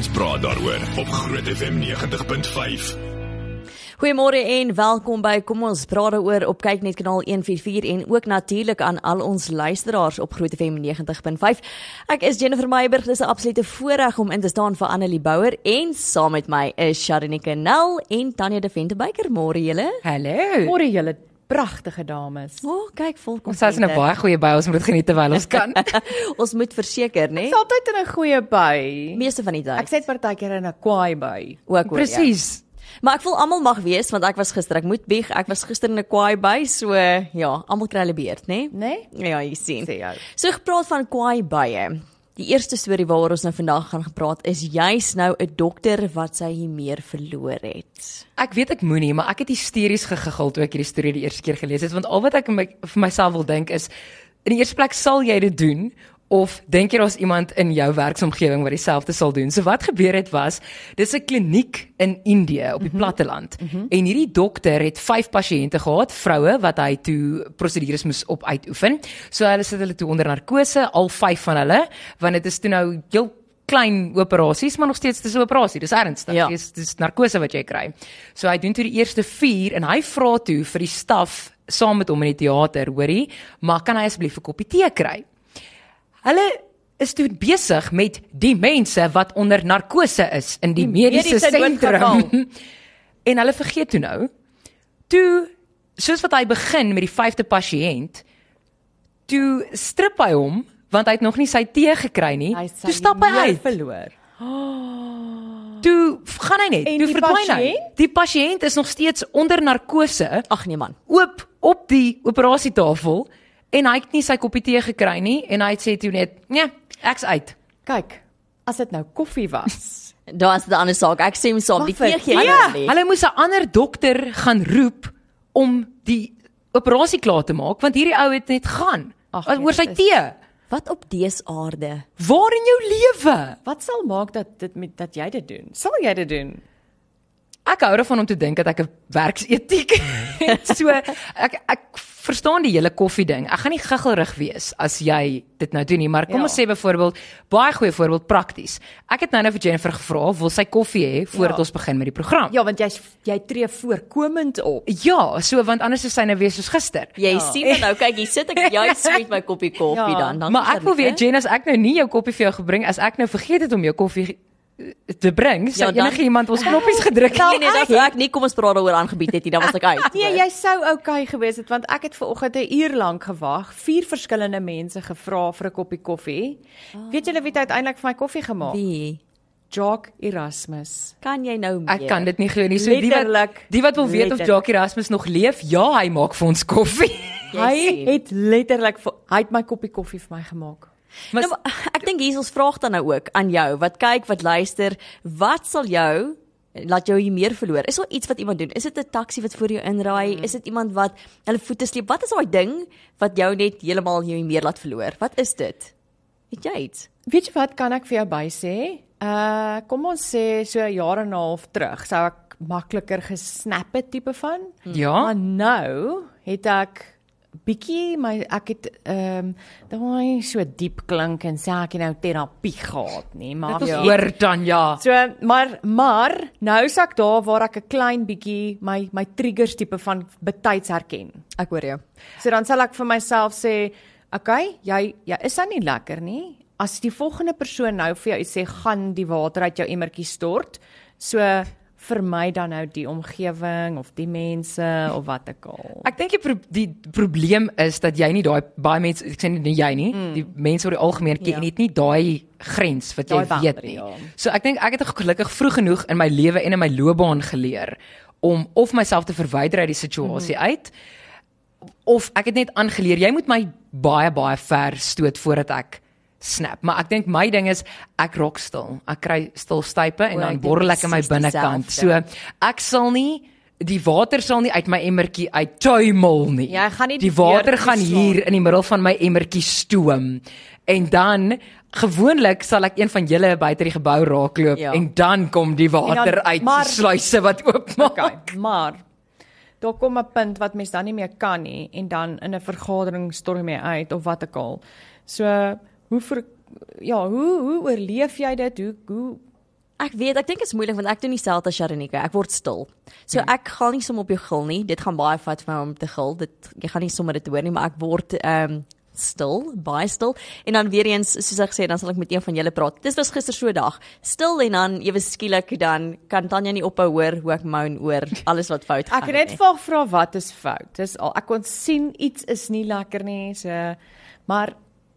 ons praat daaroor op Groot FM 90.5. Goeiemôre en welkom by Kom ons praat daaroor op kyk net kanaal 144 en ook natuurlik aan al ons luisteraars op Groot FM 90.5. Ek is Jennifer Meyburg. Dis 'n absolute voorreg om in te staan vir Annelie Bouwer en saam met my is Sharonike Nel en Tanya de Ventebyker. Môre julle. Hallo. Môre julle pragtige dames. O, oh, kyk vol kom. Ons is in 'n baie goeie by. Ons moet dit geniet terwyl ons kan. ons moet verseker, né? Ek's altyd in 'n goeie by. Meeste van die tyd. Ek sê dit partykeer in 'n kwaai by. Ook hoor. Presies. Ja. Maar ek voel almal mag wees want ek was gister, ek moet bieg, ek was gister in 'n kwaai by, so ja, almal kry hulle beurt, né? Né? Ja, jy sien. Sê jou. So gepraat van kwaai bye. Die eerste storie waaroor ons nou vandag gaan gepraat is juis nou 'n dokter wat sy hier verloor het. Ek weet ek moenie, maar ek het hysteries gegiggel toe ek hierdie storie die eerste keer gelees het want al wat ek my, vir myself wil dink is in die eerste plek sal jy dit doen of dink jy daar's iemand in jou werksomgewing wat dieselfde sal doen? So wat gebeur het was, dis 'n kliniek in Indië op die mm -hmm. platteland. Mm -hmm. En hierdie dokter het 5 pasiënte gehad, vroue wat hy toe prosedures moes op uitoefen. So hulle sit hulle toe onder narkose, al 5 van hulle, want dit is toe nou heel klein operasies, maar nog steeds dis 'n operasie. Dis ernstig. Ja. Dis dis narkose wat jy kry. So hy doen toe die eerste 4 en hy vra toe vir die staf saam met hom in die teater, hoorie, maar kan hy asseblief 'n koppie tee kry? Hulle is toe besig met die mense wat onder narkose is in die, die mediese, mediese sentrum. en hulle vergeet toe nou toe soos wat hy begin met die 5de pasiënt toe strip hy hom want hy het nog nie sy tee gekry nie. Toe stap hy uit. verloor. Toe gaan hy net. En toe die verdwyn hy. pasiënt? Die pasiënt is nog steeds onder narkose Ag nee man. oop op die operasietafel en hy het nie sy koppie tee gekry nie en hy het sê toe net, "Nee, ek's uit." Kyk, as dit nou koffie was. Daar's 'n ander saak. Ek sê hom saam, die tee gee vir- ja, hulle moes 'n ander dokter gaan roep om die operasie klaar te maak want hierdie ou het net gaan Ag, nee, oor sy dit tee. Wat op dese aarde? Waar in jou lewe? Wat sal maak dat dit met dat jy dit doen? Sal jy dit doen? Ek hou daarvan om te dink dat ek 'n werksetiek het. So ek ek verstaan die hele koffie ding. Ek gaan nie giggelrig wees as jy dit nou doen nie, maar kom Ja. ons sê byvoorbeeld baie goeie voorbeeld prakties. Ek het nou nou vir Jennifer gevra, wil sy koffie hê voordat Ja. ons begin met die program? Ja, want jy jy tree voorkomend op. Ja, so want anders is sy nou weer soos gister. Jy ja. sien maar nou, kyk, hier sit ek juis met my koppie koffie Ja. dan. dan maar ek wil weet Jen as ek nou nie jou koffie vir jou gebring as ek nou vergeet het om jou koffie te bring, sou Ja, dan- enige iemand ons knoppies gedruk Nee, het. nee, dat ek nie kom ons praat daaroor aangebied het nie, dan was ek uit. Nee, jy sou oukei gewees het want ek het ver oggend 'n uur lank gewag, vier verskillende mense gevra vir 'n koppie koffie. Oh. Weet julle wie het uiteindelik vir my koffie gemaak? Wie? Jock Erasmus. Kan jy nou meer? Ek kan dit nie glo nie. So die wat Letterlik. die wat wil weet of Letterlik. Jackie Erasmus nog leef, ja, hy maak vir ons koffie. Jy Hy het letterlik hy het my koppie koffie vir my gemaak. Maar Nou, maar ek dink hier is ons vraag dan nou ook aan jou wat kyk, wat luister, wat sal jou laat jou hier meer verloor? Is daar iets wat iemand doen? Is dit 'n taxi wat voor jou inraai? Mm. Is dit iemand wat hulle voete sleep? Wat is daai ding wat jou net heeltemal jou hier meer laat verloor? Wat is dit? Weet jy iets? Weet jy wat kan ek vir jou bysê? Uh kom ons sê so 'n jaar en 'n half terug sou ek makliker gesnap het tipe van. ja, Maar nou het ek bietjie my ek het ehm um, daai so diep klink en sê ek het nou terapie gehad nie, maar dit ja. hoor dan ja. So maar maar nou is ek daar waar ek 'n klein bietjie my my triggers tipe van betyds herken. Ek hoor jou. So dan sal ek vir myself sê, "Oké, jy jy is dan nie lekker nie. As die volgende persoon nou vir jou sê, gaan die water uit jou emmertjie stort." So vermy dan nou die omgewing of die mense of wat ek al. Ek dink die, pro die probleem is dat jy nie daai baie mense ek sê nie jy nie, mm. die mense oor die algemeen ken Ja. nie daai grens wat jy Daai weet nie. ja. So ek dink ek het gelukkig vroeg genoeg in my lewe en in my loopbaan geleer om of myself te verwyder uit die situasie mm. uit of ek het net aangeleer jy moet my baie baie ver stoot voordat ek snap. Maar ek dink my ding is ek raak stil. Ek kry stilstype en O, ek dan borrel ek in my binnekant. So ek sal nie die water sal nie uit my emmertjie uittuimel nie. Jy gaan nie die die water gaan toeslaan. hier in die middel van my emmertjie stoom. En dan gewoonlik sal ek een van julle buite die gebou raakloop Ja. ja. en dan kom die water dan- uit maar- die sluise wat oopmaak. Okay, maar daar kom 'n punt wat mens dan nie meer kan nie en dan in 'n vergadering storm jy uit of wat ook al. So hoe ver, ja, hoe hoe oorleef jy dit? Hoe hoe Ek weet, ek dink dit is moeilik want ek doen dieselfde as Sharonika. Ek word stil. So Hmm. ek gaan nie sommer op jou gil nie. Dit gaan baie vat vir my om te gil. Dit jy gaan nie sommer dit hoor nie, maar ek word ehm um, stil, baie stil. En dan weer eens, soos ek sê, dan sal ek met een van julle praat. Dis was gister so 'n dag. Stil en dan ewe skielik dan kan Tanya nie ophou hoor hoe ek moan oor alles wat fout gaan. Ek het net vir vra wat is fout. Dis al ek kon sien iets is nie lekker nie. So maar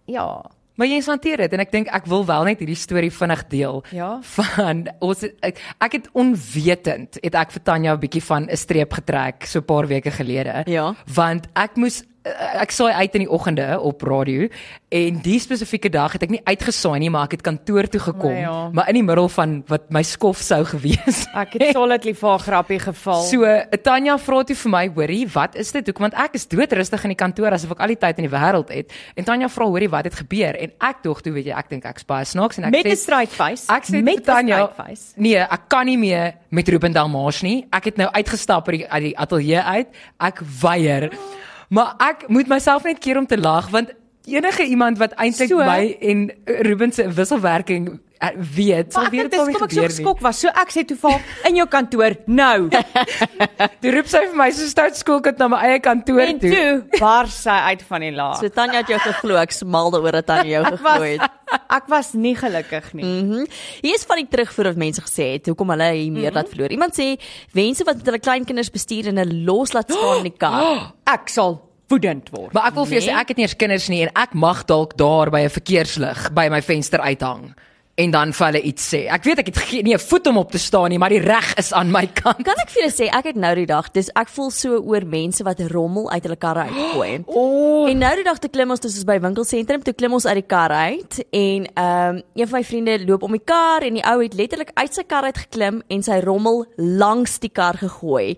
ja, Maar jy hanteer dit en ek dink ek wil wel net hierdie storie vinnig deel. Ja. Van ons ek, ek het onwetend het ek vir Tanya 'n bietjie van 'n streep getrek so 'n paar weke gelede. Ja. Want ek moes ek saai uit in die oggende op radio en die spesifieke dag het ek nie uitgesaai nie, maar ek het kantoor toe gekom, Nou ja. maar in die middel van wat my skof sou gewees. ek het solidly vir haar grappie geval. So eh, Tanya vra toe vir my, hoorie, wat is dit? Hoekom want ek is doodrustig in die kantoor asof ek al die tyd in die wêreld het. En Tanya vra, hoorie, wat het gebeur? En ek dog toe, weet jy, ek dink ek's baie snaaks en ek met 'n sê straight face. Ek sê met Tanya, 'n nee, ek kan nie meer met Ruben Dalmaash nie. Ek het nou uitgestap uit die, uit die ateljee uit. Ek weier. Maar ek moet myself net keer om te lag want enige iemand wat eintlik So? my en Ruben se wisselwerking weet, sal Maar ek weet het dit sal dis nie kom ek so gebeur nie. geskok was. So ek sê toe vir in jou kantoor nou. Toe roep sy vir my so stout skoolkind na my eie kantoor en toe. toe bar sy uit van die lag. So Tanya het jou geglo, ek smal daaroor dat Tanya jou Ek geglo het. was ek was nie gelukkig nie. Mhm. Hier is van die terugvoer wat mense gesê het hoekom hulle hier meer laat verloor. Iemand sê wense wat met hulle kleinkinders bestuur en hulle los laat staan in die kar. Ek sal woedend word. Maar ek wil vir jou Nee. sê ek het nie eers kinders nie en ek mag dalk daar by 'n verkeerslig by my venster uithang en dan vir hulle iets sê. Ek weet ek het geen nie 'n voet om op te staan nie, maar die reg is aan my kant. Kan ek vir julle sê ek het nou die dag, dis ek voel so oor mense wat rommel uit hulle karre uitgooi. O, En nou die dag toe klim ons dis by winkelsentrum, toe klim ons uit die kar uit en ehm um, een van my vriende loop om die kar en die ou het letterlik uit sy kar uit geklim en sy rommel langs die kar gegooi.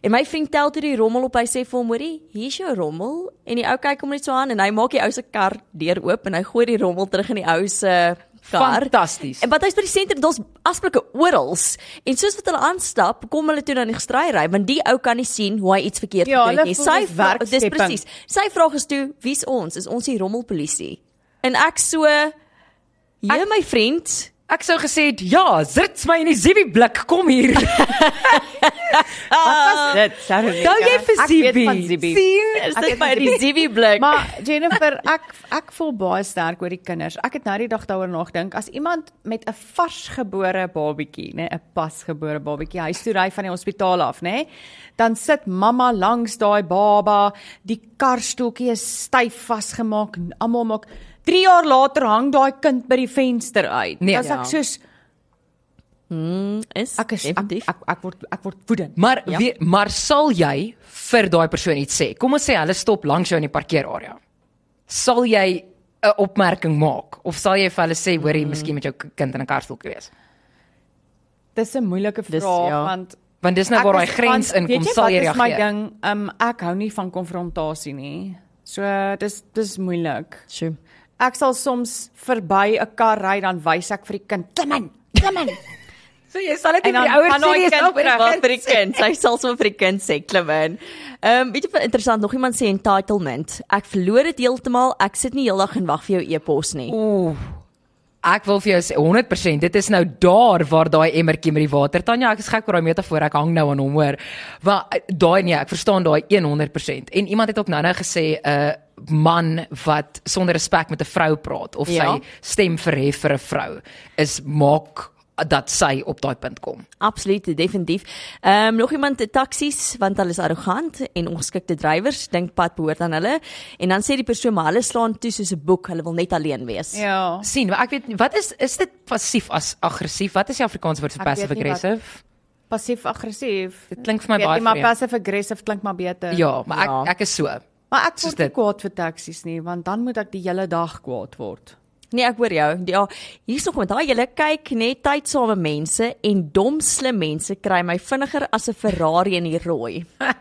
En my vriend tel toe die rommel op. Hy sê vir hom: "Moerie, hier's jou rommel." En die ou kyk hom net so aan en hy maak die ou se kar deur oop en hy gooi die rommel terug in die ou se kar. fantasties. En wat hy's by die sentrum, daar's asblikke oral. En soos wat hulle aanstap, kom hulle toe dan die gestry ry, want die ou kan nie sien hoe hy iets verkeerd Ja, gedoen het nie. Sy vra- dis presies. Sy vraag is toe, wie's ons? Is ons die rommelpolisie? En ek so Ja, my vriend. Ek sou gesê het, ja, sit my in die Zivi blik, kom hier. Wat was dit? Sorry. Gou jy vir. Zibi. Sien? Is dit het by die Zibi. Zivi blik? Maar Jennifer, ek ek voel baie sterk oor die kinders. Ek het nou die dag daaroor nagedink. As iemand met 'n varsgebore babatjie, nê, 'n pasgebore babatjie huis toe ry van die hospitaal af, nê, dan sit mamma langs daai baba, die karstoeltjie is styf vasgemaak, almal maak 3 jaar later hang daai kind by die venster uit. Nee, Dan ja. ek soos mm, is ek is ek, ek, ek word ek word woedend. Maar Ja. wie, maar sal jy vir daai persoon iets sê? Kom ons sê hulle stop langs jou in die parkeerarea. Sal jy 'n opmerking maak of sal jy vir hulle sê, hoorie, Mm. miskien met jou kind in 'n karstoel wees? Dis 'n moeilike Dis- vraag ja. want Want dis nou waar daai grens weet jy sal jy wat is my reageer. ding, um, ek hou nie van konfrontasie nie. So dis dis moeilik. Sjoe. Ek sal soms verby 'n kar ry dan wys ek vir die kind, klim in, klim in. So jy sal dit vir die ouers sê jy sal vir die terug. Wat kind vir die kind. Sy sal sommer vir die kind sê klim in. Ehm um, weet jy wat interessant, nog iemand sê entitlement. Ek verloor dit heeltemal. Ek sit nie heeldag en wag vir jou e-pos nie. Ooh. Ek wil vir jou sê 100%, dit is nou daar waar daai emmertjie met die water. Tanya, ek is gek oor daai metafoor. Ek hang nou aan hom hoor. Maar eh, daai nee, ek verstaan daai 100%. En iemand het ook nou-nou gesê 'n uh, man wat sonder respek met 'n vrou praat of Ja. sy stem verhef vir 'n vrou is maak dat sy op daai punt kom. Absoluut, definitief. Ehm um, nog iemand taksies want hulle is arrogant en ongeskikte drywers, dink pad behoort aan hulle. En dan sê die persoon maar hulle slaan toe soos 'n boek, hulle wil net alleen wees. Ja. sien, maar ek weet wat is is dit passief as aggressief? Wat is die Afrikaanse woord vir passive aggressive? Passief aggressief. Dit klink vir my baie nie, maar vreemd. passive aggressive klink maar beter. Ja, maar Ja. ek ek is so. Maar ek word nie kwaad vir taksies nie, want dan moet ek die hele dag kwaad word. Nee, ek hoor jou. Ja, hier's nog met daai julle kyk net tydsame mense en dom slim mense kry my vinniger as 'n Ferrari in die rooi.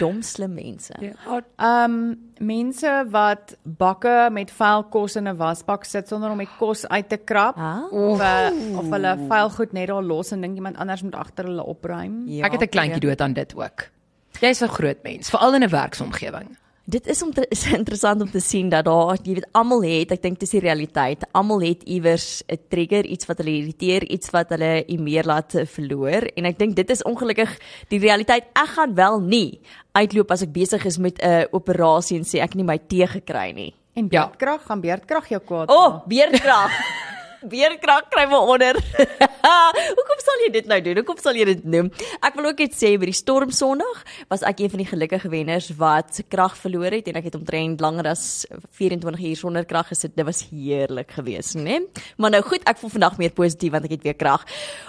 dom slim mense. Ja. Um mense wat bakke met vuil kos in 'n wasbak sit sonder om die kos uit te krap Ah. of uh, of hulle vuil goed net daar los en dink iemand anders moet agter hulle opruim. Ja, ek het 'n kleintjie dood aan dit ook. Jy's 'n groot mens, veral in 'n werksomgewing. dit is om te, is interessant om te sien dat daar jy weet almal het, ek dink dis die realiteit. Almal het iewers 'n trigger, iets wat hulle irriteer, iets wat hulle meer laat verloor en ek dink dit is ongelukkig die realiteit. Ek gaan wel nie uitloop as ek besig is met 'n operasie en sê ek het nie my tee gekry nie. En Ja. beerdkrag gaan beerdkrag jou kwaad. O, oh, maak. beerkrag. Beerkrag kry my onder. Hoekom sal jy dit nou doen? Hoekom sal jy dit noem? Ek wil ook net sê by die storm Sondag was ek een van die gelukkige wenners wat krag verloor het en ek het omtrent langer as 24 uur sonder krag gesit. Dit was heerlik geweest, né? Maar nou goed, ek voel vandag meer positief want ek het weer krag.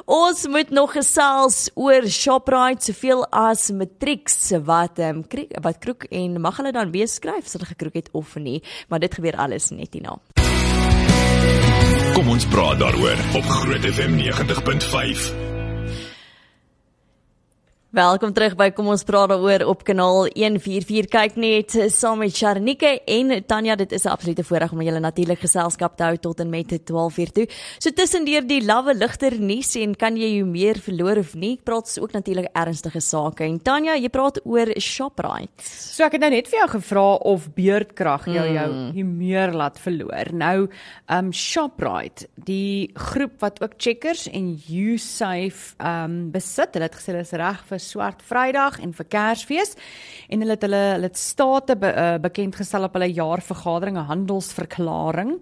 Ons moet nog gesels oor Shoprite soveel as Matrix wat ehm um, wat kroek en mag hulle dan weer skryf as hulle gekroek het of nie, maar dit gebeur alles net hierna. Kom ons praat daaroor op Groot FM 90.5. Welkom terug by Kom ons praat daaroor op kanaal 144. Kyk net saam met Sharnike en Tanya, dit is 'n absolute voorreg om julle natuurlik geselskap te hou tot en met 12:00 toe. So tussendeur die lawwe ligter nuus en kan jy jou meer verloor of nie? Praat ons ook natuurlik ernstige sake. En Tanya, jy praat oor Shoprite. So ek het nou net vir jou gevra of beerdkrag jou jou humeur laat verloor. Nou, um Shoprite, die groep wat ook Checkers en Usave um besit, hulle het gesê hulle is reg vir Swart Vrydag en vir Kersfees en hulle het hulle hulle het state be, uh, bekend gestel op hulle jaarvergadering, 'n handelsverklaring.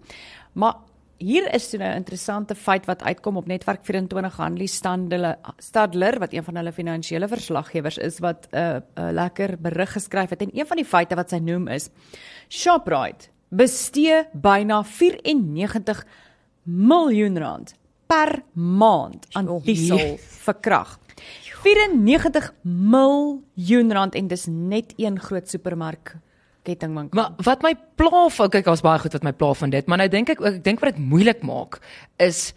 Maar Hier is toe nou 'n interessante feit wat uitkom op Netwerk 24 Hanlie Standler Stadler wat een van hulle finansiële verslaggewers is wat 'n uh, 'n uh, lekker berig geskryf het en een van die feite wat sy noem is Shoprite bestee byna 94 miljoen rand per maand aan diesel vir krag. 94 miljoen rand en dis net een groot supermark kettingwinkel. Maar wat my pla, van- kyk, daar's baie goed wat my pla van dit, maar nou dink ek ook ek dink wat dit moeilik maak is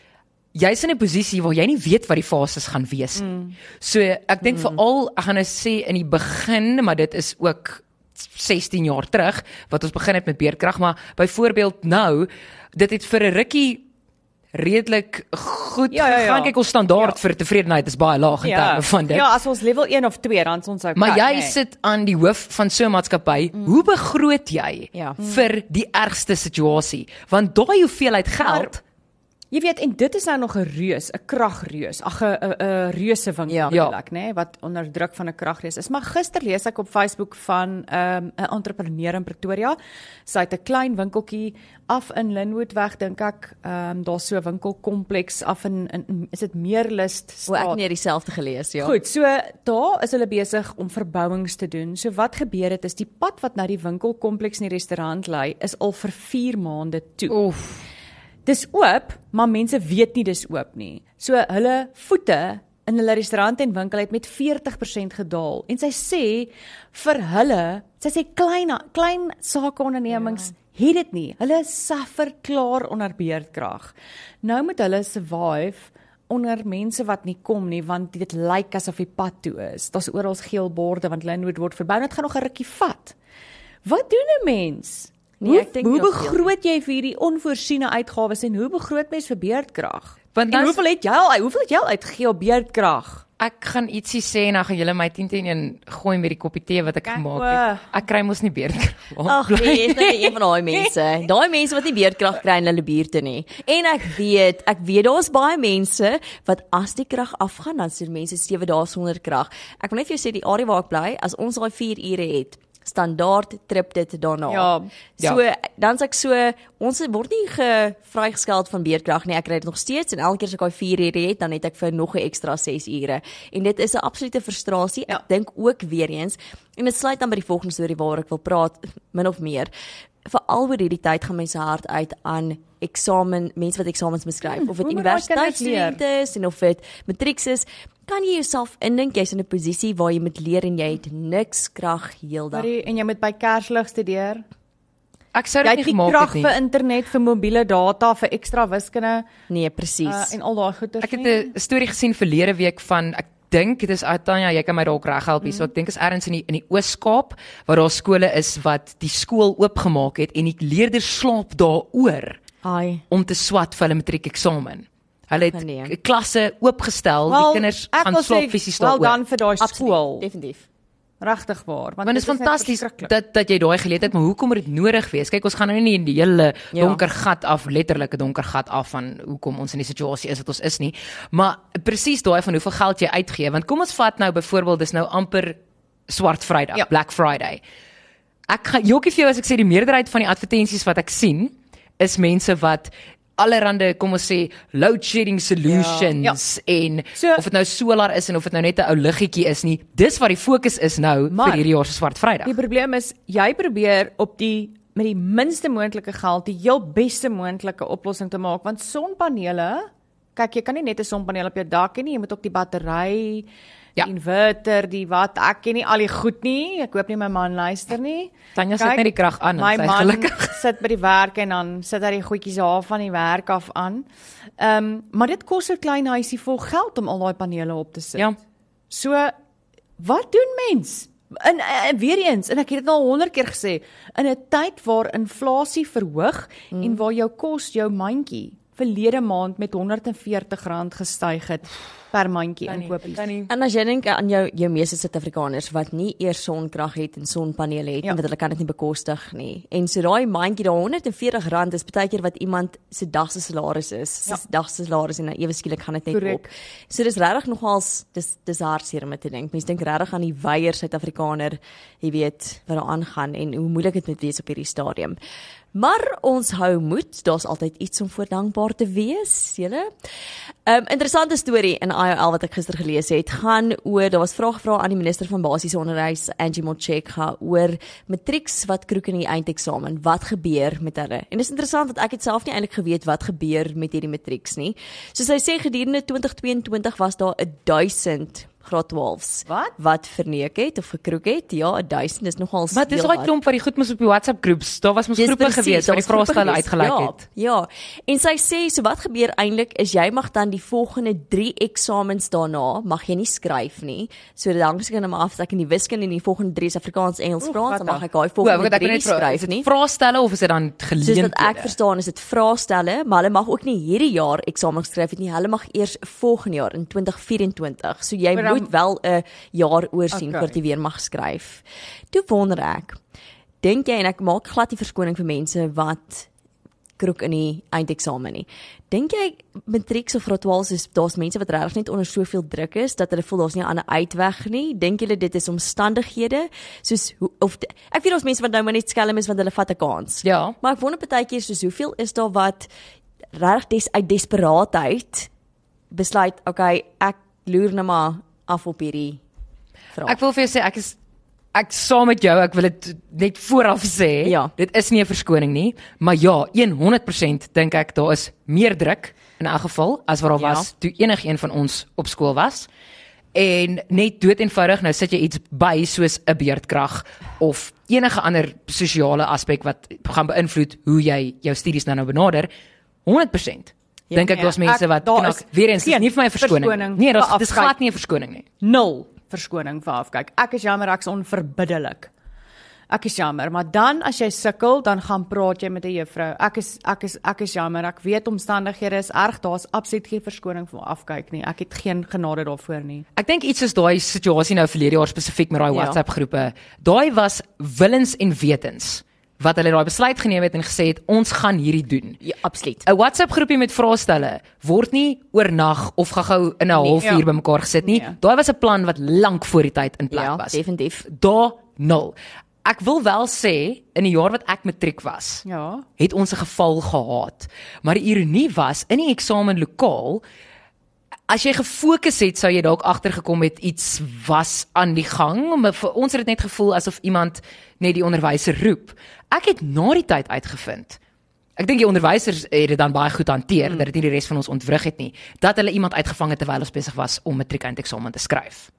jy's in 'n posisie waar jy nie weet wat die fases gaan wees nie. Mm. So ek dink mm. veral ek gaan nou sê in die begin, maar dit is ook 16 jaar terug wat ons begin het met beerkrag, maar byvoorbeeld nou, dit het vir 'n rukkie redelik goed Ja, ja, ja. gegaan. Kyk, ons standaard vir tevredenheid is baie laag in terme van dit. Ja, as ons level 1 of 2 dan ons okay. Maar jy nee. sit aan die hoof van so 'n maatskappy. Mm. Hoe begroot jy Ja. vir die ergste situasie? Want daai hoeveelheid geld Jy weet en dit is nou nog 'n reus, 'n kragreus. Ag 'n 'n 'n reuse winkel Ja. ja. ek, nê, wat onder druk van 'n kragreus is. Maar gister lees ek op Facebook van 'n um, entrepreneur in Pretoria. Sy het 'n klein winkeltjie af in Linwoodweg dink ek. Ehm um, daar's so 'n winkelkompleks af in, in is dit Meerlust O, ek het nie dieselfde gelees, ja. Goed, so daar is hulle besig om verbouings te doen. So wat gebeur het is die pad wat na die winkelkompleks en die restaurant lei is al vir 4 maande toe. Oef. Dis oop, maar mense weet nie dis oop nie. So hulle voete in hulle restaurant en winkel het met 40% gedaal. En sy sê vir hulle, sy sê klein klein sakeondernemings ja. het dit nie. Hulle suffer klaar onder beerdkrag. Nou moet hulle survive onder mense wat nie kom nie want dit lyk asof die pad toe is. Daar's oral geel borde want Lynnwood word verbou. Dit gaan nog 'n rukkie vat. Wat doen 'n mens? Nee, hoe ek dink hoe begroot jy vir hierdie onvoorsiene uitgawes en hoe begroot mens vir beerdkrag? Want nou- hoeveel het jy al hoeveel het jy al uitgegee op beerdkrag? Ek gaan ietsie sê en dan gaan julle my 10 teen 1 gooi met die koppie tee wat ek Kyk, gemaak het. Ek kry mos nie beerdkrag. Ag nee, is net een van daai mense. Daai mense wat nie beerdkrag kry in hulle buurte nie. En ek weet, ek weet daar's baie mense wat as die krag afgaan, dan sien mense 7 dae sonder krag. Ek wil net vir jou sê die area waar ek bly, as ons daai 4 ure het, standaard trip dit daarna. Ja. So dan's ek so ons word nie ge vrygeskeld van beerdkrag nie. Ek kry dit nog steeds en elke keer as ek daai 4 ure het, dan het ek vir nog 'n ekstra 6 ure. En dit is 'n absolute frustrasie. Ek Ja. dink ook weer eens en dit sluit dan by die volgende storie waaroor ek wil praat min of meer. Veral oor hierdie tyd gaan mense hard uit aan eksamen, mense wat eksamens moet skryf, of dit universiteitsstudente is en of dit matrieks is. Kan jy jouself indink jy's in 'n posisie waar jy moet leer en jy het niks krag heeldag? En jy moet by Kerslig studeer. Ek sou Jy dit het nie nie gemaak krag het nie. vir internet, vir mobiele data, vir ekstra wiskunde Nee, presies. uh, en al daai goeders. Ek het nie. 'n storie gesien verlede week van ek dink dit is Tanya, jy kan my dalk reghelp hier. So ek dink is ergens in die in die Oos-Kaap waar daar skole is wat die skool oopgemaak het en die leerders slaap daaroor Ai. om te swat vir hulle matriekeksamen. Hulle het Nee. klasse oopgestel, die kinders gaan wil slaap fisies Wel daaroor. dan vir daai skool. Definitief. Regtig waar. Want dit is fantasties dat dat jy daai geleentheid, maar hoekom moet dit nodig wees? Kyk, ons gaan nou nie in die hele Ja. donker gat af, letterlike donker gat af van hoekom ons in die situasie is wat ons is nie. Maar presies daai van hoeveel geld jy uitgee, want kom ons vat nou byvoorbeeld dis nou amper swart Vrydag, Ja. Black Friday. Ek gaan jokkie vir jou as ek sê die meerderheid van die advertensies wat ek sien is mense wat allerhande kom ons sê load shedding solutions ja. en So- of dit nou solar is en of dit nou net 'n ou liggetjie is nie dis wat die fokus is nou Maar- vir hierdie jaar se swart Vrydag Die probleem is jy probeer op die met die minste moontlike geld die heel beste moontlike oplossing te maak want sonpanele kyk jy kan nie net 'n sonpaneel op jou dak hê nie jy moet ook die battery Ja. die inverter die wat ek ken nie al die goed nie ek hoop nie my man luister nie Tanya sit net die krag aan en sy is gelukkig. sit by die werk en dan sit hy die goedjies daar van die werk af aan ehm um, maar dit kos 'n klein huisie vol geld om al daai panele op te sit ja So wat doen mens? En, en weer eens, en ek het dit al 100 keer gesê, in 'n tyd waar inflasie verhoog mm. en waar jou kos jou mandjie verlede maand met R140 gestyg het per mandjie inkopies. En as jy dink aan jou jou meeste Suid-Afrikaners wat nie eers sonkrag het en sonpanele het Ja. ja. want hulle kan dit nie bekostig nie. En so daai mandjie daar R140 is baie keer wat iemand se dag se salaris is. Ja. Sy dag se salaris en dan ewe skielik gaan dit net Korrek. op. So dis regtig nogals dis dis hartseer om te dink. Mense dink regtig aan die weier Suid-Afrikaner, jy weet, wat daar aangaan en hoe moeilik dit moet wees op hierdie stadium. Maar ons hou moed, daar's altyd iets om voor dankbaar te wees, julle. 'n um, Interessante storie in IOL wat ek gister gelees het, gaan oor daar was vrae gevra aan die minister van basiese onderwys, Angie Motshekga, oor matrieks wat kroek in die eindeksamen. Wat gebeur met hulle? En dis interessant want ek het self nie eintlik geweet wat gebeur met hierdie matrieks nie. Soos hy sê gedurende 2022 was daar 1000 graad 12s Wat? wat verneek het of gekroek het. Ja, 1000 is nogal Wat dis daai klomp wat die goed mos op die WhatsApp groeps. Daar was mos groepe gewees waar die vraestelle uitgelyk ja, het. Ja. En sy sê so wat gebeur eintlik is jy mag dan die volgende 3 eksamens daarna mag jy nie skryf nie. So dan as ek nou maar af dat ek in die wiskunde en die volgende 3 is Afrikaans, Engels, Oeh, Frans, dan mag ek daai volgende ek 3 net nie skryf nie. vraestelle of is dit dan Soos geleenthede? wat ek verstaan is dit vraestelle, maar hulle mag ook nie hierdie jaar eksamen skryf het nie. Hulle mag eers volgende jaar in 2024. So jy Maar dan- moet wel 'n jaar oorsien Okay. voordat jy weer mag skryf. Toe wonder ek, dink jy en ek maak glad nie verskoning vir mense wat kroek in die eindeksamen nie. Dink jy matrieks of graad 12 is daar's mense wat regtig net onder soveel druk is dat hulle voel daar's nie 'n ander uitweg nie? Dink julle dit is omstandighede soos hoe- of ek weet daar's mense wat nou maar net skelm is want hulle vat 'n kans. Ja. Maar ek wonder baie keer soos hoeveel is daar wat regtig des, uit desperaatheid besluit, okay, ek loer nou maar af op hierdie vraag. Ek wil vir jou sê ek is ek saam met jou, ek wil dit net vooraf sê. Ja. Dit is nie 'n verskoning nie, maar ja, 100% dink ek daar is meer druk in elk geval as wat daar Ja. was toe enigeen van ons op skool was. En net dood eenvoudig nou sit jy iets by soos 'n beerdkrag of enige ander sosiale aspek wat gaan beïnvloed hoe jy jou studies nou nou benader. 100% Ja, dink ek nee, daar's mense ek- wat daar knak. is Weer eens, dis geen nie vir my 'n verskoning. verskoning Nee, dis vir dis afkyk. glad nie 'n verskoning nie. Nul verskoning vir afkyk. Ek is jammer ek's onverbiddelik. Ek is jammer, maar dan as jy sukkel, dan gaan praat jy met 'n juffrou. Ek is ek is ek is jammer. Ek weet omstandighede is erg. Daar's absoluut geen verskoning vir afkyk nie. Ek het geen genade daarvoor nie. Ek dink iets soos daai situasie nou verlede jaar spesifiek met daai Ja. WhatsApp groepe. Daai was willens en wetens wat hulle daai besluit geneem het en gesê het ons gaan hierdie doen. ja, absoluut. 'n WhatsApp groepie met vraestelle word nie oornag of gou-gou in 'n halfuur ja. bymekaar gesit nie. Nee. Daai was 'n plan wat lank voor die tyd in plek Ja, was. definitief. Daar nul. Ek wil wel sê in die jaar wat ek matriek was, Ja. het ons 'n geval gehad. Maar die ironie was in die eksamenlokaal as jy gefokus het, sou jy dalk agtergekom het iets was aan die gang, maar vir ons het dit net gevoel asof iemand net die onderwyser roep. Ek het na die tyd uitgevind. Ek dink die onderwysers het dit dan baie goed hanteer mm. dat dit nie die res van ons ontwrig het nie, dat hulle iemand uitgevang het terwyl ons besig was om matriek eindeksamen te skryf.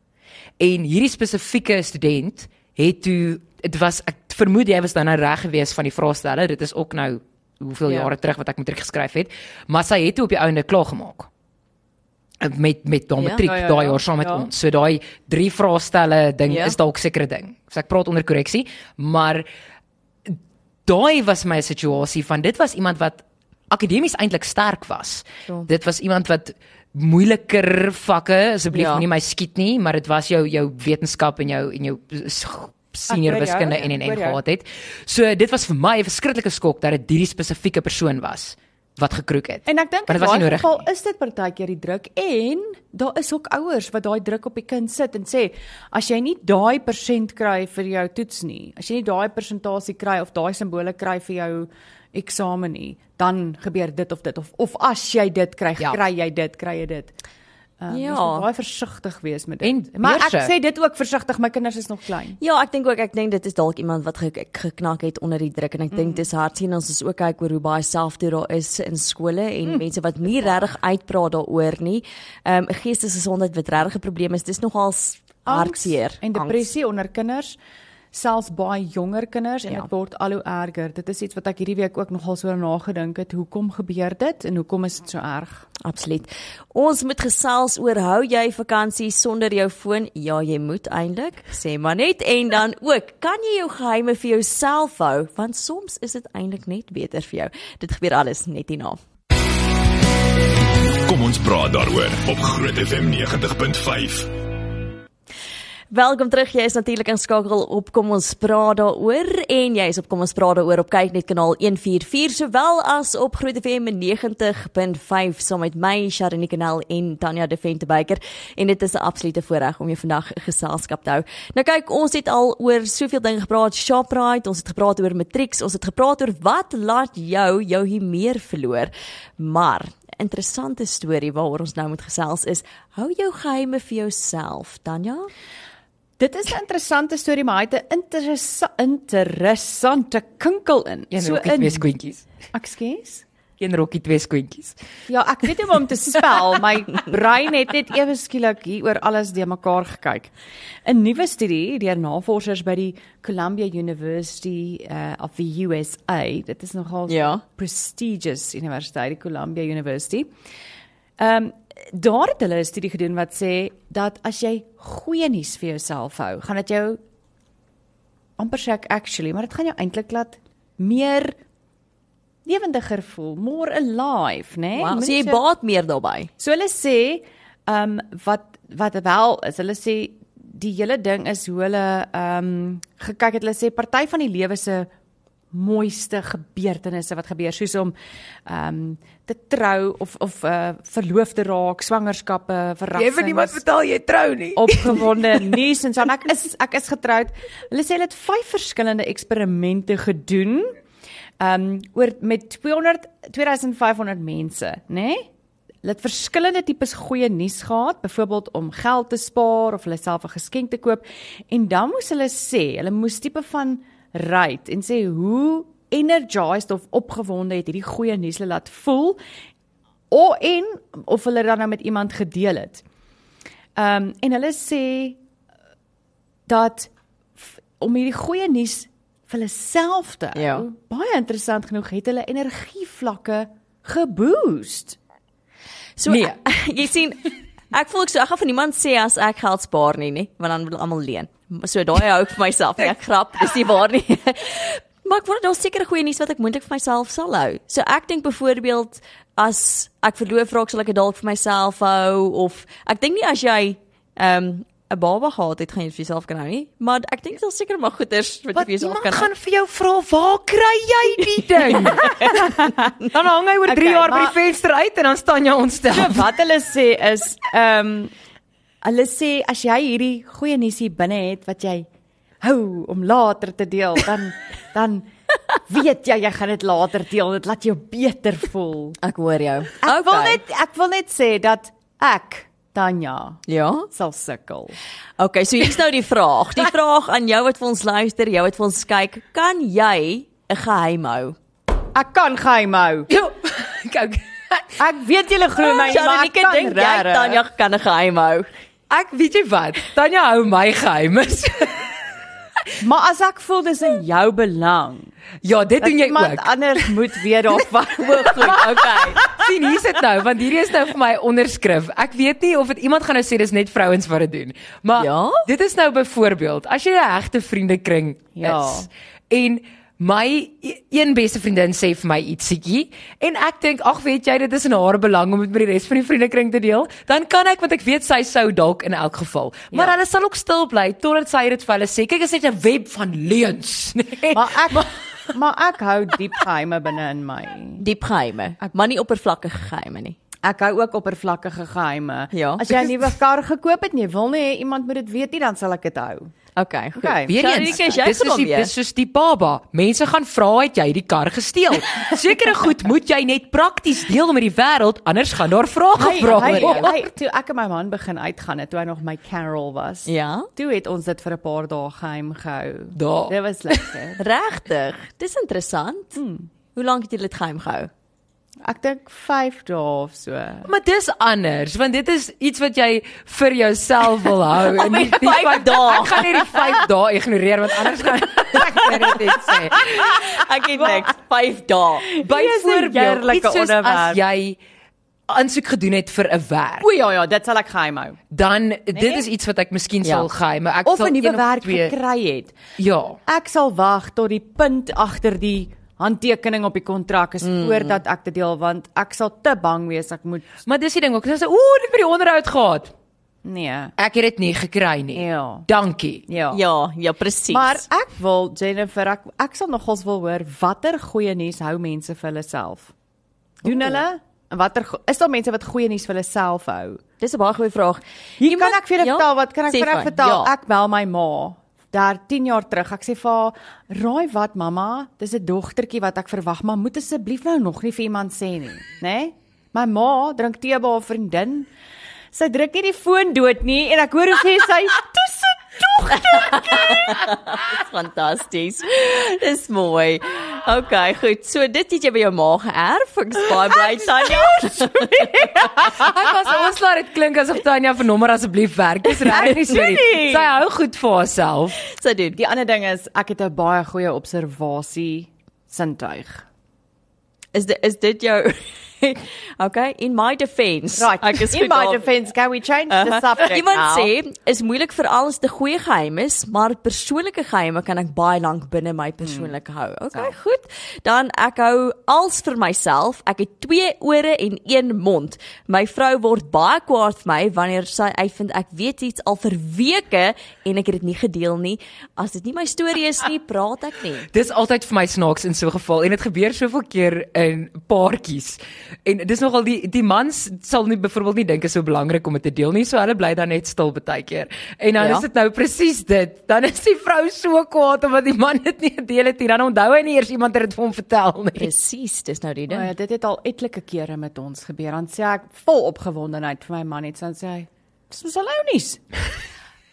En hierdie spesifieke student het toe dit was ek vermoed jy was dan nou reg gewees van die vraestelle. Dit is ook nou hoeveel Ja. ja. jare terug wat ek matriek geskryf het, maar sy het toe op die einde klaar gemaak. Met met daai Ja. matriek Ja, ja, daai ja. jaar saam met Ja. ons. So daai drie vraestelle ding Ja. is dalk sekere ding. So ek praat onder korreksie, maar daai was my situasie van dit was iemand wat akademies eintlik sterk was. Ja. Dit was iemand wat moeiliker vakke, asseblief Ja. ja. nie my skiet nie, maar dit was jou jou wetenskap en jou en jou senior jou, wiskunde ek en en en jou. gehad het. So dit was vir my 'n verskriklike skok dat dit hierdie spesifieke persoon was wat gekroek het. En ek dink in daai geval nie. is dit partykeer die druk en daar is ook ouers wat daai druk op die kind sit en sê as jy nie daai persent kry vir jou toets nie, as jy nie daai persentasie kry of daai simbole kry vir jou eksamen nie, dan gebeur dit of dit of of as jy dit kry, Ja. kry jy dit, kry jy dit. Um, Ja. Jy moet baie versigtig wees met dit. En maar ek beurse. sê dit ook versigtig, my kinders is nog klein. Ja, ek dink ook ek dink dit is dalk iemand wat ge geknak het onder die druk en ek dink dis hartseer ons is ook kyk oor hoe baie selfdood daar is in skole en mm. mense wat nie regtig uitpraat daaroor nie. Ehm um, geestesgesondheid wat regtig 'n probleem is. Dis nogal hartseer. en depressie onder kinders selfs baie jonger kinders en Ja. dit word al hoe erger. Dit is iets wat ek hierdie week ook nogal so nagedink het. Hoekom gebeur dit en hoekom is dit so erg? Absoluut. Ons moet gesels oor hou jy vakansie sonder jou foon? Ja, jy moet eintlik, sê maar net en dan ook, kan jy jou geheime vir jouself hou want soms is dit eintlik net beter vir jou. Dit gebeur alles net hierna. Kom ons praat daaroor op Groot FM 90.5. Welkom terug. Jy is natuurlik inskakel op Kom ons praat daaroor en jy is op Kom ons praat daaroor op kyk net kanaal 144 sowel as op Groot FM 90.5 saam met my Sharon Kanaal en Tanya De Ventebeker en dit is 'n absolute voorreg om jou vandag geselskap te hou. Nou kyk, ons het al oor soveel dinge gepraat, Shoprite, ons het gepraat oor matrieks, ons het gepraat oor wat laat jou jou hier meer verloor. Maar interessante storie waaroor ons nou moet gesels is hou jou geheime vir jouself, Tanya. Dit is 'n interessante storie, maar hy het 'n interessa interessante kinkel in. Een so rokkie twee skoentjies. Ekskuus. Een rokkie twee skoentjies. Ja, ek weet nie hoe om te spel. My brein het net ewe skielik hier oor alles de mekaar gekyk. 'n Nuwe studie deur navorsers by die Columbia University uh, of the USA. Dit is nogal Ja. prestigious universiteit, die Columbia University. Ehm um, daar het hulle 'n studie gedoen wat sê dat as jy goeie nuus vir jouself hou, gaan dit jou amper sê ek actually, maar dit gaan jou eintlik laat meer lewendiger voel, more alive, né? Wow, Moenie so jy so- baat meer daarbey. So hulle sê, ehm um, wat wat wel is, hulle sê die hele ding is hoe hulle ehm um, gekyk het. Hulle sê party van die lewe se mooiste gebeurtenisse wat gebeur soos om ehm um, te trou of of uh, verloof te raak, swangerskappe, verrassings. vertel jy trou nie. opgewonde nuus en so en ek is ek is getroud. Hulle sê hulle het vyf verskillende eksperimente gedoen. Um oor met 200 2500 mense, nê? Nee? Hulle het verskillende tipes goeie nuus gehad, byvoorbeeld om geld te spaar of hulle self 'n geskenk te koop en dan moes hulle sê, hulle moes tipe van rate en sê hoe energized of opgewonde het hierdie goeie nuus hulle laat voel of en of hulle dan nou met iemand gedeel het. Ehm um, en hulle sê dat om hierdie goeie nuus vir hulle self te hou, Ja. baie interessant genoeg het hulle energievlakke geboost. So Nee. jy sien ek voel ek so ek gaan van niemand sê as ek geld spaar nie, nê, want dan wil almal leen. So daai hou ek vir myself, nie, ek grap, dis nie waar nie. Maar ek wonder daar's sekere goeie nuus wat ek moontlik vir myself sal hou. So ek dink byvoorbeeld as ek verloof raak sal ek dit dalk vir myself hou of ek dink nie as jy ehm 'n baba gehad het gaan jy dit vir jouself kan hou nie, maar ek dink daar's seker maar goeders wat jy Wat vir jouself kan hou. gaan vir jou vra, "Waar kry jy die ding?" dan hang hy oor 3 Okay, jaar by maar- die venster uit en dan staan jy ontstel. So wat hulle sê is ehm um, hulle sê as jy hierdie goeie nuus hier binne het wat jy hou om later te deel, dan dan weet jy jy gaan dit later deel. Dit laat jou beter voel. Ek hoor jou. Ek wil net ek wil net sê dat ek Tanya ja. sal sukkel. Okay, so hier's nou die vraag. Die vraag aan jou wat vir ons luister, jou wat vir ons kyk, kan jy 'n geheim hou? Ek kan geheim hou. Jo. Kyk. Ek weet julle glo my maar ek kan dink jy. Tanya kan 'n geheim hou. Ek weet jy wat? Tanya hou my geheimes. Maar as ek voel dis in jou belang. ja, dit doen jy ook. anders moet weet daarvan. Okay. sien hier sit nou want hierdie is nou vir my onderskrif. Ek weet nie of dit iemand gaan nou sê dis net vrouens wat dit doen. Maar Ja? dit is nou byvoorbeeld as jy 'n hegte vriendekring Ja. is en my e- een beste vriendin sê vir my ietsiekie en ek dink ag weet jy dit is in haar belang om dit met die res van die vriendekring te deel, dan kan ek want ek weet sy sou dalk in elk geval. Maar Ja. hulle sal ook stil bly totdat sy dit vir hulle sê. Kyk, is net 'n web van leuns. Nee. Maar ek maar ek hou diep geheime binne in my. Diep geheime, maar nie oppervlakkige geheime nie. Ek hou ook oppervlakkige geheime. Ja. As jy 'n nuwe kar gekoop het en jy wil nie iemand moet dit weet nie, dan sal ek dit hou. Okay, goed. Okay. Weer eens, is dis soos die dis soos die baba. Mense gaan vra het jy die kar gesteel. Sekere goed moet jy net prakties deel met die wêreld, anders gaan daar vrae gevra word. hy, toe ek en my man begin uitgaan het, toe hy nog my Carol was. Ja. Toe het ons dit vir 'n paar dae geheim gehou. Daar. Dit was lekker. Regtig. Dis interessant. Hmm. Hoe lank het jy dit geheim gehou? Ek dink 5 dae of so. Maar dis anders, want dit is iets wat jy vir jouself wil hou en nie die vyf 5 dae. Ek gaan nie die 5 dae ignoreer want anders gaan ek dit net sê. Ek het niks 5 dae. Byvoorbeeld, iets soos as onderwerp. jy aansoek gedoen het vir 'n werk, O ja ja, dit sal ek geheim hou. dan dit is iets wat ek miskien Ja. sal geheim, maar ek Of sal 'n nuwe werk twee- gekry het. Ja. Ek sal wag tot die punt agter die handtekening op die kontrak is mm. voordat ek dit deel want ek sal te bang wees ek moet Maar dis die ding ook. Ek sê ooh, dit het by die onderhoud gehad. nee. Ek het dit nie gekry nie. Ja. Dankie. Ja. Ja, ja presies. Maar ek wil Jennifer, ek ek sal nogals wil hoor watter goeie nuus hou mense vir hulle self. Doen Oeh. hulle? En watter is daar mense wat goeie nuus vir hulle self hou? dis 'n baie goeie vraag. Hier kan ek vir julle Ja? vertel wat kan ek Sê vir julle van, vertel? ja. Ek bel my ma daar 10 jaar terug. Ek sê vir haar, "Raai wat mamma, dis 'n dogtertjie wat ek verwag, maar moet asseblief nou nog nie vir iemand sê nie, né? Nee? My ma drink tee by haar vriendin. Sy druk nie die foon dood nie en ek hoor hoe sê sy, "Dis 'n Dis fantasties. Dis mooi. Okay, goed. So dit het jy by jou ma geërf. Ek is baie bly Tanya. Ek was ons laat dit klink asof Tanya vir nommer asseblief werk. Dis regtig nie so nie. Sy hou goed vir haarself. So doen. Die ander ding is ek het 'n baie goeie observasie sintuig. Is dit is dit jou Okay, in my defense. Right. Ek is In my daar. defense, can we change the Uh-huh. subject Iemand now? sê is moeilik vir alles te goeie geheim is, maar persoonlike geheime kan ek baie lank binne my persoonlike hou. Okay, So. goed. Dan ek hou als vir myself. Ek het twee ore en een mond. My vrou word baie kwaad vir my wanneer sy uitvind ek weet iets al vir weke en ek het dit nie gedeel nie. As dit nie my storie is nie, praat ek nie. Dis altyd vir my snaaks in so 'n geval en dit gebeur soveel keer in paartjies. En dis nogal die die mans sal nie byvoorbeeld nie dink is so belangrik om dit te deel nie, so hulle bly dan net stil baie keer. En dan Ja. is dit nou presies dit. Dan is die vrou so kwaad omdat die man dit nie gedeel het nie. Dan onthou hy nie eers iemand het dit vir hom vertel nie. Presies, dis nou die ding. ja, dit het al etlike kere met ons gebeur. Dan sê ek vol opgewondenheid vir my man net dan sê hy, "Dis mos alou nuus."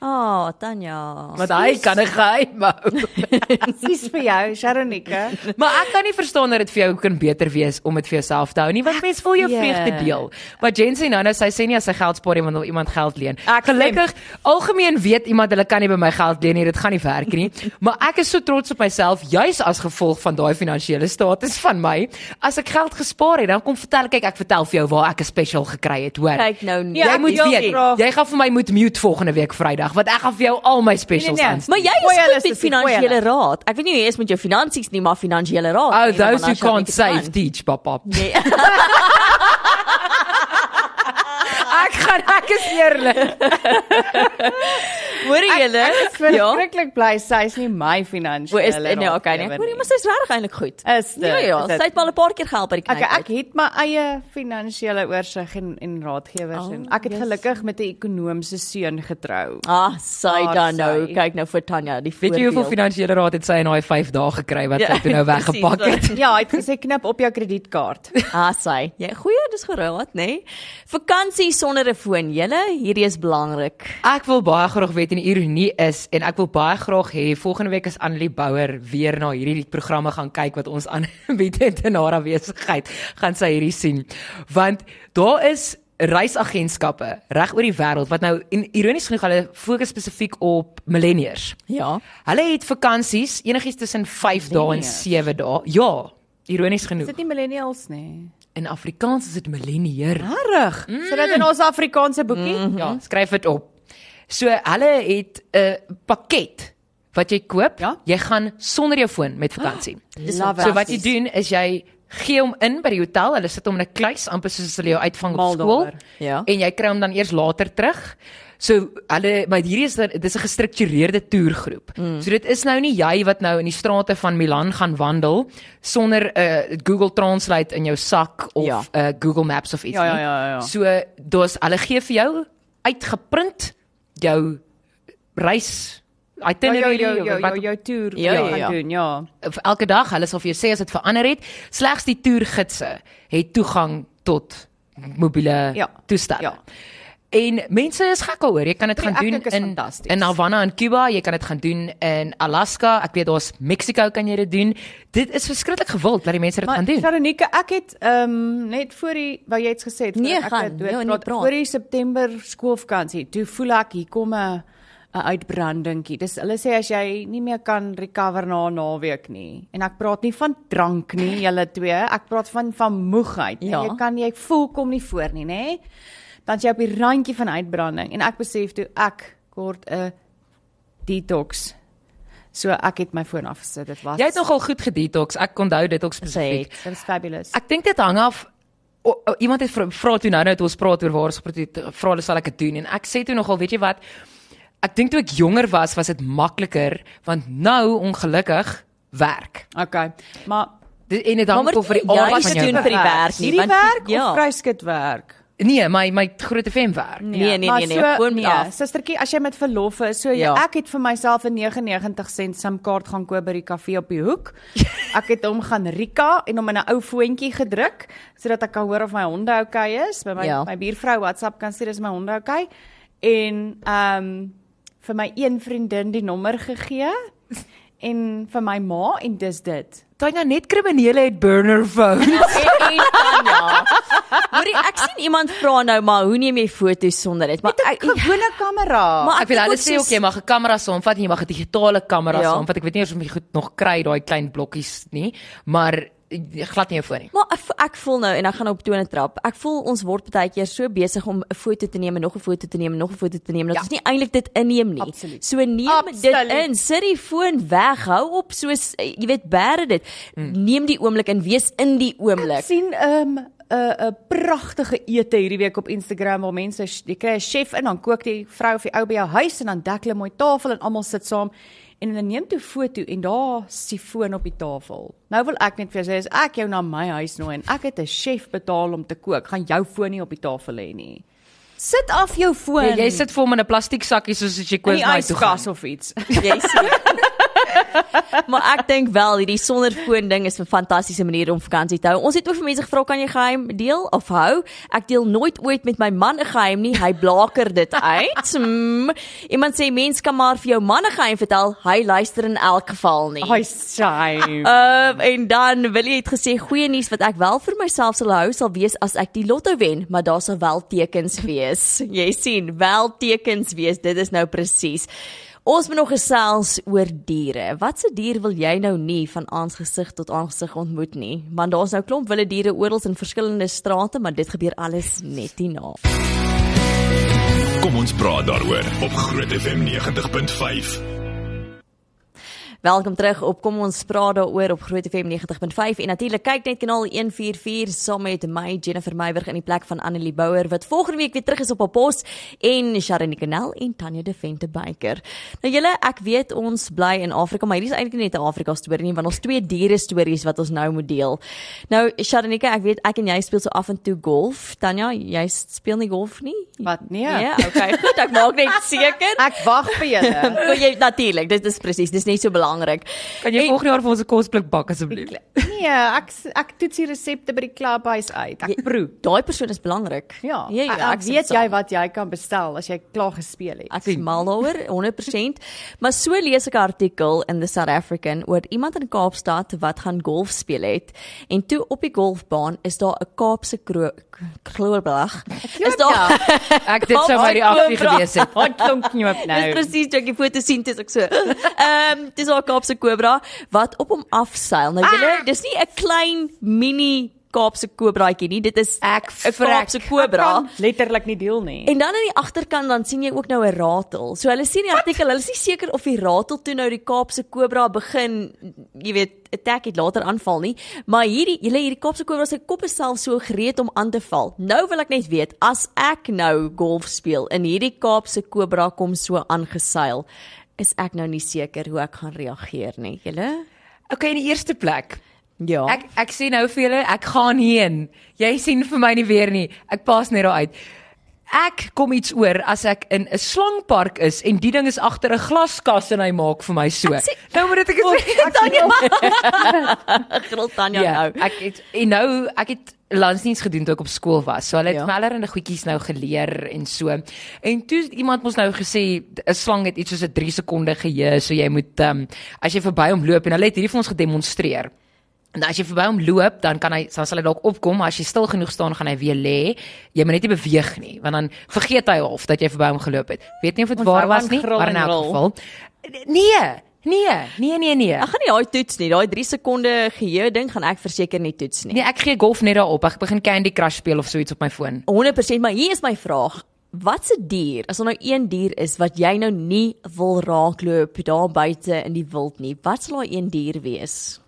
Ah, oh, Tanya. Want hy kan 'n geheim hou. Dis vir jou, Sharonika. Maar ek kan nie verstaan dat dit vir jou kan beter wees om dit vir jouself te hou nie, want mens wil jou weet. vreugde deel. Maar Jen sê nou nou sy sê nie as sy geld spaar nie want wil iemand geld leen. Ek Gelukkig algemeen weet iemand hulle kan nie by my geld leen nie, dit gaan nie werk nie. Maar ek is so trots op myself juis as gevolg van daai finansiële status van my. As ek geld gespaar het, dan kom vertel kyk ek vertel vir jou waar ek 'n special gekry het, hoor. Kyk nou nie. jy moet wil weet, jy gaan vir my moet mute volgende week Vrydag want ek gaan vir jou al my specials Nee, nee, nee. aanstuur. Maar jy is hulle, goed met finansiële raad. Ek weet nie hoe jy is met jou finansies nie, maar finansiële raad. Oh, jy, those who can't save teach, pap pap. kan. Nee. Ek gaan ek is eerlik. Hoor jy julle? Ek is verskriklik bly sy is nie my finansiële. Hoe is dit? Nee, okay, raadgewer Hoor jy, nie. maar sy's regtig eintlik goed. Is dit? Ja ja, dit? sy het maar 'n paar keer gehelp by die Okay, knyp. ek het my eie finansiële oorsig en en raadgewers Oh, en ek het yes. gelukkig met 'n ekonomiese seun getrou. Ah, sy Daar dan nou. sy. Kyk nou vir Tanya, die Weet jy hoeveel finansiële raad het sy in daai 5 dae gekry wat sy Ja, toe nou weggepak het? Ja, hy het gesê knip op jou kredietkaart. Ah, sy. Ja, goeie, dis geraad, nê? Nee? Vakansie sonder 'n foon. Julle, hierdie is belangrik. Ek wil baie graag weet en die ironie is en ek wil baie graag hê volgende week as Annelie Bouwer weer na hierdie programme gaan kyk wat ons aanbied het in haar afwesigheid, gaan sy hierdie sien. Want daar is reisagentskappe reg oor die wêreld wat nou en ironies genoeg hulle fokus spesifiek op millennials. Ja. Hulle het vakansies enigiets tussen 5 dae en Millennials. 7 dae. Ja, ironies genoeg. Is dit nie millennials nie? In Afrikaans is dit millennier. Regtig? Mm. So dit in ons Afrikaanse boekie? Mm. Ja, skryf dit op. So hulle het 'n pakket wat jy koop, Ja. jy gaan sonder jou foon met vakansie. Love So wat jy doen is jy gee hom in by die hotel. Hulle sit hom in 'n kluis amper soos hulle jou uitvang op skool. Ja. En jy kry hom dan eers later terug. So hulle maar hierdie is dit is 'n gestruktureerde toergroep. Mm. So dit is nou nie jy wat nou in die strate van Milan gaan wandel sonder 'n uh, Google Translate in jou sak of 'n Ja. uh, Google Maps of iets Ja, ja, nie. ja, ja. So daar's hulle gee vir jou uitgeprint jou reis Ja, jou itinerary jou of jou wat jou, jou toer Ja, ja, ja, ja, ja. doen, ja. elke dag, hulle sal vir jou sê as dit verander het, slegs die toergidse het toegang tot mobiele Ja, toestelle. ja. En mense is gek daaroor. Jy kan dit Nee, gaan doen in in Havana in Cuba, jy kan dit gaan doen in Alaska. Ek weet daar's Mexico kan jy dit doen. Dit is verskriklik gewild dat die mense dit gaan doen. Veronica, ek het ehm um, net voor die wat jy het gesê het, Nee, ek gaan. het dood Ja, nee, praat, praat. voor die September skoolvakansie, toe voel ek hier kom 'n 'n uitbrandingkie. Dis hulle sê as jy nie meer kan recover na 'n naweek nie. En ek praat nie van drank nie, julle twee. Ek praat van van moegheid. Ja. Ja. Jy kan jy voel kom nie voor nie, nê? Dan jy op die randjie van uitbranding en ek besef toe ek kort 'n detox. So ek het my foon afgesit. Dit was Jy het nogal goed gedetox. Ek onthou dit ook spesifiek. Dit was fabulous. Ek dink dit hang af o, o, iemand het vra vra toe nou net ons praat oor waar ons gepraat het, vra hulle sal ek dit doen en ek sê toe nogal weet jy wat ek dink toe ek jonger was was dit makliker want nou ongelukkig werk Okay. Maar Dit- en dit hang ook vir die jy aard van doen jou vir die werk nie, Hierdie want- werk ja. of kruiskit werk? Nee my my groot FM werk Nee, nee, maar nee, nee, so, gewoon nee, af. Sustertjie, as jy met verlof is, so Ja. ja. ek het vir myself 'n 99 sent SIM-kaart gaan koop by die kafee op die hoek. Ek het hom gaan Rika en hom in 'n ou foontjie gedruk sodat ek kan hoor of my honde oukei is. By my Ja. ja. my buurvrou WhatsApp kan sê dis my honde oukei. En ehm um, vir my een vriendin die nommer gegee en vir my ma en dis dit. Tanya net kriminele het burner phones en Tanya. Hoorie, ek sien iemand vra nou maar hoe neem jy foto's sonder dit? Maar ek, Gewone kamera. Maar ek weet dink hulle sê jy mag 'n kamera saamvat en jy mag 'n digitale kamera Ja. saamvat ek weet nie eers of jy goed nog kry daai klein blokkies nie maar glad nie jou foon nie Maar ek, voel nou en ek gaan op tone trap. Ek voel ons word baie keer so besig om 'n foto te neem en nog 'n foto te neem en nog 'n foto te neem dat Ja. ons nie eintlik dit inneem nie. Absoluut. So neem Absoluut. dit in. Sit die foon weg. Hou op soos eh, jy weet bære dit. Neem die oomblik en wees in die Ek oomblik. sien 'n um, 'n 'n pragtige ete hierdie week op Instagram waar mense jy kry 'n chef in dan kook die vrou of die ou by jou huis en dan dek hulle mooi tafel en almal sit saam en hulle neem toe foto en daar is die foon op die tafel. Nou wil ek net vir jou sê as ek jou na my huis nooi en ek het 'n chef betaal om te kook, gaan jou foon nie op die tafel hê nie. Sit af jou foon. ja, jy sit vir hom in 'n plastiek sakkie soos as jy die na toe gaan of iets. Jy sien. maar ek dink wel hierdie sonder foon ding is 'n fantastiese manier om vakansie te hou. Ons het ook vir mense gevra kan jy geheim deel of hou? Ek deel nooit ooit met my man 'n geheim nie. Hy blaker dit uit. Mm. Iemand sê mens kan maar vir jou man 'n geheim vertel. Hy luister in elk geval nie. Hy shame. Ehm en dan wil jy het gesê goeie nuus wat ek wel vir myself sal hou sal wees as ek die lotto wen, maar daar sal wel tekens wees. Jy sien, wel tekens wees. Dit is nou presies. Ons moet nog gesels oor diere. Watse dier wil jy nou nie van aangesig tot aangesig ontmoet nie? Want daar's nou klomp wilde diere oral in verskillende strate, maar dit gebeur alles net hierna. Kom ons praat daaroor op Groot FM 90.5. Welkom terug op Kom ons praat daaroor op Groot FM 90.5 en natuurlik kyk net kanaal 144 saam met my Jennifer Meiburg in die plek van Annelie Bouwer wat volgende week weer terug is op haar pos en Sharon Kanel en Tanya de Vente Beyker. Nou julle, ek weet ons bly in Afrika, maar hierdie is eintlik net 'n Afrika storie nie want ons twee diere stories wat ons nou moet deel. Nou Sharon, ek weet ek en jy speel so af en toe golf. Tanya, jy speel nie golf nie? Wat nee? Ja, okay, goed, ek maak net seker. Ek wag vir julle. Jy natuurlik, dit is presies, dis net so belangrik. Kan jy volgende jaar vir ons 'n kosblik bak asseblief Nee, ek ek toets die resepte by die klubhuis uit. Ek proe. Daai persoon is belangrik. Ja, ja, ek, ja ek weet jy wat jy kan bestel as jy klaar gespeel het. Ek is mal daaroor 100%. Maar so lees ek 'n artikel in the South African oor iemand in Kaapstad wat gaan golf speel het en toe op die golfbaan is daar 'n Kaapse kloorblag. Is daar ek dit sou my reaksie gewees het Wat klink nie op nou? Dis presies toe ek die foto sien, dis ek so. Ehm, dis 'n Kaapse kobra wat op hom afseil. Nou julle, dis nie 'n klein mini Kaapse kobraatjie nie. Dit is 'n. Kaapse kobra. Letterlik nie deel nie. En dan aan die agterkant dan sien jy ook nou 'n ratel. So hulle sien die artikel, hulle is nie seker of die ratel toe nou die Kaapse kobra begin, jy weet, attack het later aanval nie, maar hierdie julle hierdie Kaapse kobra se kop is self so gereed om aan te val. Nou wil ek net weet, as ek nou golf speel en hierdie Kaapse kobra kom so aangeseil, is ek nou nie seker hoe ek gaan reageer nie. Julle? Okay, in die eerste plek. Ja. Ek ek sê nou vir julle, ek gaan heen. Jy sien vir my nie weer nie. Ek pas net daar uit. Ek kom iets oor as ek in 'n slangpark is en die ding is agter 'n glaskas en hy maak vir my so. sê- Nou moet ek dit sê. Tanya. Gril Tanya Ja, nou. ek het en nou ek het landsdiens gedoen toe ek op skool was. So hulle het Ja. ja. allerlei goedjies nou geleer en so. En toe het iemand mos nou gesê 'n slang het iets soos 'n 3 sekonde geheue, so jy moet ehm um, as jy verby hom loop en hulle het hierdie vir ons gedemonstreer. En as jy verby hom loop, dan kan hy dan sal hy dalk opkom, maar as jy stil genoeg staan, gaan hy weer lê. Jy moet net nie beweeg nie, want dan vergeet hy half dat jy verby hom geloop het. Weet nie of dit waar was nie, maar in elk geval. Nee, nee, nee, nee, nee. Ek gaan nie daai toets nie. Daai 3 sekonde geheue ding gaan ek verseker nie toets nie. Nee, ek gee golf net daarop. Ek begin Candy Crush speel of so iets op my foon. 100%, maar hier is my vraag. Wat se dier, as daar nou een dier is wat jy nou nie wil raakloop daar buite in die wild nie, wat sal daai een dier wees?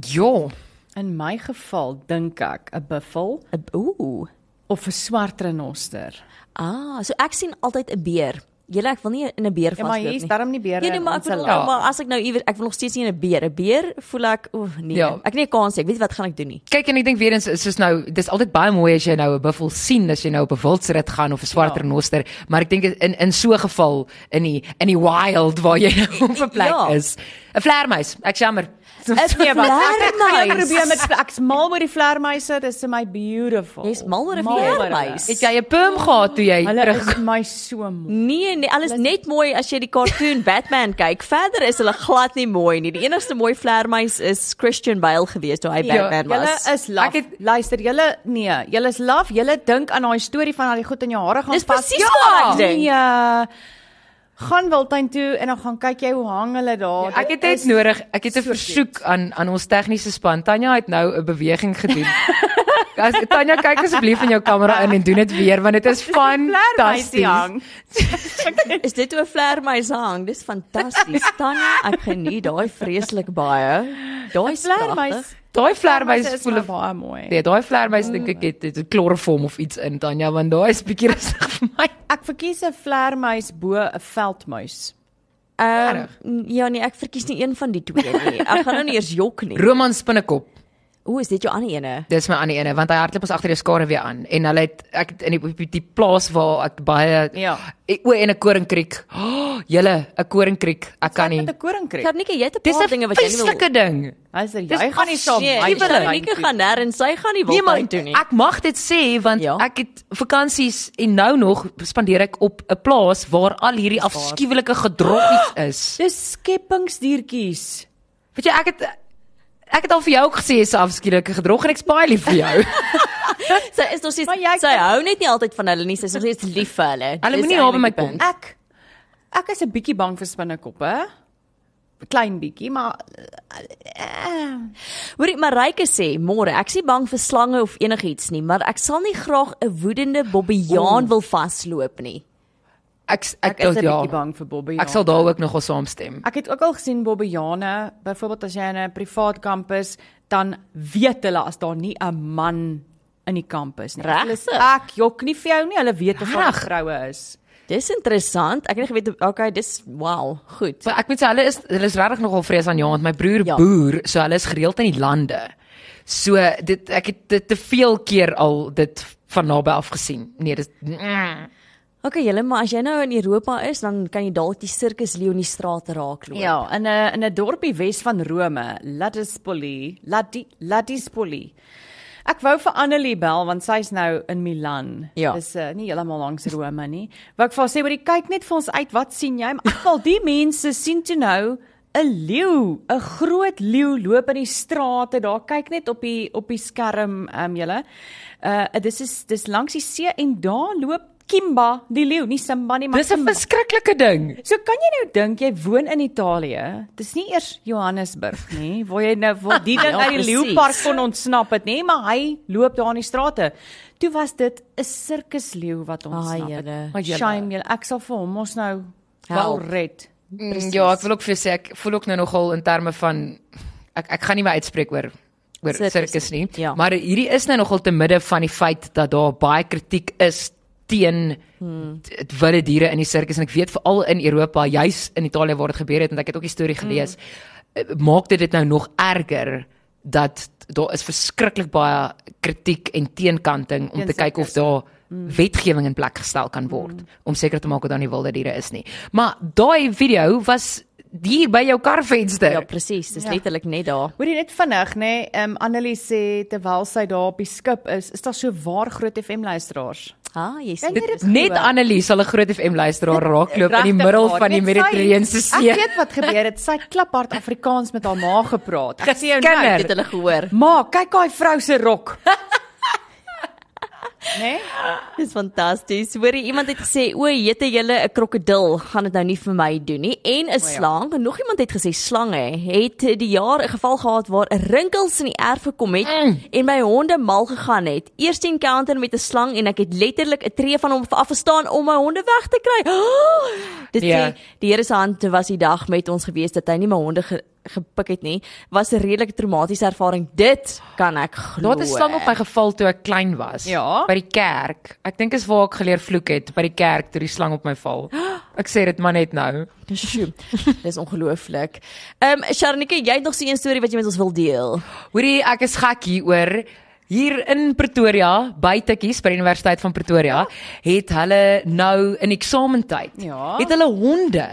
Ja. In my geval dink ek 'n buffel 'n Ooh. of 'n swart renoster. Ah, so ek sien altyd 'n beer. Julle ek wil nie in 'n beer Ja, maar vasloop hier is nie. nie beere Ja, nee, maar ek bedoel, land. maar as ek nou iewers ek wil nog steeds nie in 'n beer. 'n Beer voel ek, oef, nee. Ja. Ek het nie 'n kans nie. Ek weet nie wat gaan ek doen nie. Kyk en ek dink weer eens is soos nou dis altyd baie mooi as jy nou 'n buffel sien as jy nou op 'n wildrit gaan of 'n swart Ja. renoster, maar ek dink in in so 'n geval in die in die wild waar jy nou op 'n plek Ja. is. 'n Vleermuis. Ek jammer. Is Nee, maar ek het geen probleem met ek's mal oor die vleermuise, dis vir my beautiful. Jy's mal oor 'n vleermuis. Het jy 'n perm gehad toe jy Hulle terug is my so mooi. Nee, nee, alles net mooi as jy die cartoon Batman kyk. Verder is hulle glad nie mooi nie. Die enigste mooi vleermuis is Christian Bale gewees toe hy Ja, Batman Julle was. is laf. Ek het- Luister, julle nee, julle is laf. Julle dink aan daai storie van al die goed in jou hare gaan Dis vas. presies ja, wat ek dink. Nee. Gaan Wildtuin toe en dan gaan kyk jy hoe hang hulle daar. Ja, Ek het Dit nodig. Ek het 'n so versoek aan aan ons tegniese span. Tanya het nou 'n beweging gedoen. As Tanya kyk asseblief in jou kamera in en doen dit weer want dit is vleermuisie fantasties. Is dit hoe 'n vleermuis hang? Dis fantasties. Tanya, ek geniet daai vreeslik baie. Daai is Vleermuis. Daai vleermuis voel baie mooi. Nee, daai vleermuis dink ek het het 'n kloroform of iets in Tanya want daai is bietjie rustig vir my. Ek verkies 'n vleermuis bo 'n veldmuis. Ehm ja nee, ek verkies nie een van die twee nie. Ek gaan nou nie eers jok nie. Roman spinnekop. O, is dit jou ander ene? Dis my ander ene want hy hardloop ons agter die skare weer aan en hulle het ek het in die, die, plaas waar ek baie Ja. Ek- o en 'n koringkriek. Oh, julle, 'n koringkriek. Ek kan nie. Met 'n koringkriek. Karnike, jy het 'n Dis paar 'n dinge wat jy nie wil. vleislike ding. Luister, Dis jy gaan nie saam Nee, my jy wil toe. gaan nêrens, sy gaan nie Nee, wil maar tuin toe nie. ek mag dit sê want Ja. ja. ek het vakansies en nou nog spandeer ek op 'n plaas waar al hierdie afskuwelike gedroggies is. Dis skepingsdiertjies. Weet jy, ek het ek het al vir jou ook gesê is 'n afskuwelike gedrog en ek's baie lief vir jou. Sy is nog steeds Maar jy sy kan- hou net nie altyd van hulle nie, sy is nog steeds lief vir hulle. Hulle moenie naby eintlik my kom. Ek ek is 'n bietjie bang vir spinnekoppe. Klein bietjie, maar uh, Hoorie, Mareike sê, "Môre, ek is nie bang vir slange of enigiets nie, maar ek sal nie graag 'n woedende bobbejaan wil vasloop nie." Ek ek ek, is 'n ja. bietjie bang vir bobbejane. Ek sal daar ook nogal saamstem. Ek het ook al gesien bobbejane, byvoorbeeld as jy in 'n privaat kampus, dan weet hulle as daar nie 'n man in die kampus nie. Hulle sê, Ek jok nie vir jou nie, hulle weet of daar vroue is. Dis interessant. Ek het nie geweet okay, dis wow, goed. Maar ek moet sê hulle is hulle is regtig nogal vreesaanjaend. My broer Ja. ja. boer, so hulle is gereeld in die lande. So dit ek het dit te veel keer al dit van naby af gesien. Nee, dis mm. Okay, julle, maar as jy nou in Europa is, dan kan jy dalk die sirkus leeu in die strate raakloop. Ja, in 'n in 'n dorpie Wes van Rome, Ladispoli, Ladi Ladispoli. Ek wou vir Annelie bel want sy's nou in Milan. Ja. Dis uh, nie heeltemal langs Rome nie. Wou ek vir haar sê, "Maar kyk net vir ons uit, wat sien jy?" Maar ag wel, die mense sien toe nou 'n leeu, 'n groot leeu loop in die strate daar. Kyk net op die op die skerm, ehm um, julle. Uh dis is dis langs die see en daar loop Kimba die leeu, nie Simba nie, maar Dis 'n verskriklike ding. So kan jy nou dink jy woon in Italië. Dis nie eers Johannesburg nie, waar jy nou waar die ding Ja, uit die leeupark kon ontsnap het, nê, maar hy loop daar in die strate. Toe was dit 'n sirkusleeu wat ontsnap het. julle. Maar Shame julle. Ek sal vir hom ons nou wel red. Mm, Ja, ek wil ook vir sê ek voel ook nou nogal in terme van ek ek gaan nie my uitspreek oor oor sirkus nie, ja. maar hierdie is nou nogal te midde van die feit dat daar baie kritiek is teen hmm. wilde diere in die sirkus en ek weet veral in Europa, juis in Italië waar dit gebeur het en ek het ook die storie gelees, hmm. maak dit dit nou nog erger dat daar is verskriklik baie kritiek en teenkanting om Teen te kyk of daar wetgewing in plek gestel kan word mm. om seker te maak dat daar nie wilde diere is nie. Maar daai video was hier by jou karvenster. Ja, presies. Dis Ja. letterlik net daar. Hoorie net vinnig, nê? Ehm um, Annelie sê terwyl sy daar op die skip is, is daar so waar groot FM luisteraars. Ah, jy sien. Net? Annelies sal 'n groot FM luisteraar raakloop in die middel waar, van die Mediterrane See. Ek weet wat gebeur het. Sy het kliphard Afrikaans met haar ma gepraat. Ek sê jou nou, Dit hulle gehoor. Ma, kyk daai vrou se rok. Né? Dis fantasties. Hoorie, iemand het gesê, "O, jette julle 'n krokodil gaan dit nou nie vir my doen nie." En 'n ja. slang, en nog iemand het gesê slange het die jaar 'n geval gehad waar 'n rinkels in die erf gekom het Mm. en my honde mal gegaan het. Eerste encounter met 'n slang en ek het letterlik 'n tree van hom afgestaan om my honde weg te kry. Oh, dit Ja. sê die Here se hand was die dag met ons gewees dat hy nie my honde gepik het nie. Was 'n redelike traumatiese ervaring. Dit kan ek glo. Daar het 'n slang op my geval toe ek klein was. Ja? By die kerk. Ek dink is waar ek geleer vloek het by die kerk toe die slang op my val. Ek sê dit maar net nou. Sjoe, Dis ongelooflik. Ehm um, Sharnike, jy het nog so 'n storie wat jy met ons wil deel. Hoorie, ek is gek hieroor. Hier in Pretoria, by Tikkies by die Universiteit van Pretoria, het hulle nou in eksamentyd. Ja. Het hulle honde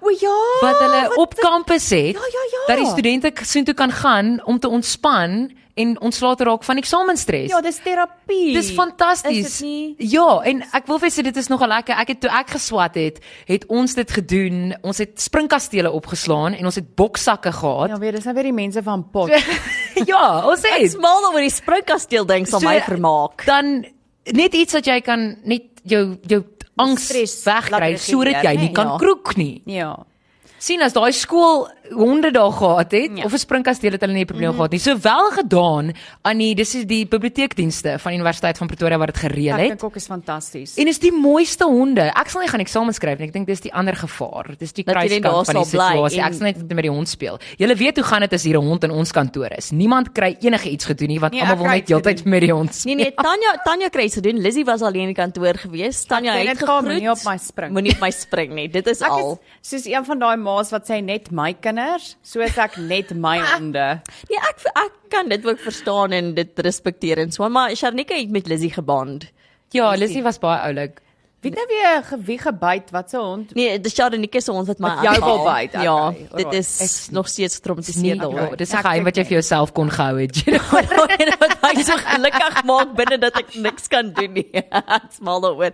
O ja. wat hulle op kampus het. Ja, ja, ja. Dat die studente soontoe kan gaan om te ontspan en ontslae te raak van eksamensstres. Ja, dis terapie. Dis fantasties. Is dit nie? Ja, en ek wil vir sê dit is nogal lekker. Ek het toe ek geswat het, het ons dit gedoen. Ons het springkastele opgeslaan en ons het boksakke gehad. Ja, weer, dis nou weer die mense van pot. Ja, ons Ek het smaal oor die springkasteel ding sal So, my vermaak. dan net iets wat jy kan net jou jou angs wegkry sodat jy nie né? kan Ja. kroek nie. Ja. sien as daai skool honde daar gehad het Ja. of 'n springkasteel het hulle nie probleem gehad nie. So wel gedaan aan die dis is die biblioteekdienste van die Universiteit van Pretoria wat dit gereël Ek het. dink ook is fantasties. En is die mooiste honde. Ek sal nie gaan eksamen skryf nie. Ek dink dis die ander gevaar. Dis die kruiskant van die situasie. en- Ek sal net met die hond speel. Julle weet hoe gaan dit as hier 'n hond in ons kantoor is. Niemand kry enige iets gedoen nie want Nee, almal ek wil net heeltyd met die hond speel. Nee nee, Tanya Tanya kry iets gedoen. Lizzie was alleen in die kantoor gewees. Tanya Ek het "Kom, gegroet. moenie op my spring." Moenie op my spring nie. Dit is Ek al. is soos een van daai ma's wat sê net my kinders, soos ek net my honde. Nee, ek ek kan dit ook verstaan en dit respekteer en so, maar Sharnika het met Lizzie geband. Ja, Lissy was baie oulik. Wie het nou weer gewie gebyt? Wat se hond? Nee, dis Sharnika se hond wat my jou wil byt, okay, Ja, alright. dit is Ek- nog steeds ja, daaroor. dis 'n geheim wat jy vir jouself kon gehou het. jy know. wat my so gelukkig maak binne dat ek niks kan doen nie. Ek smaal daaroor.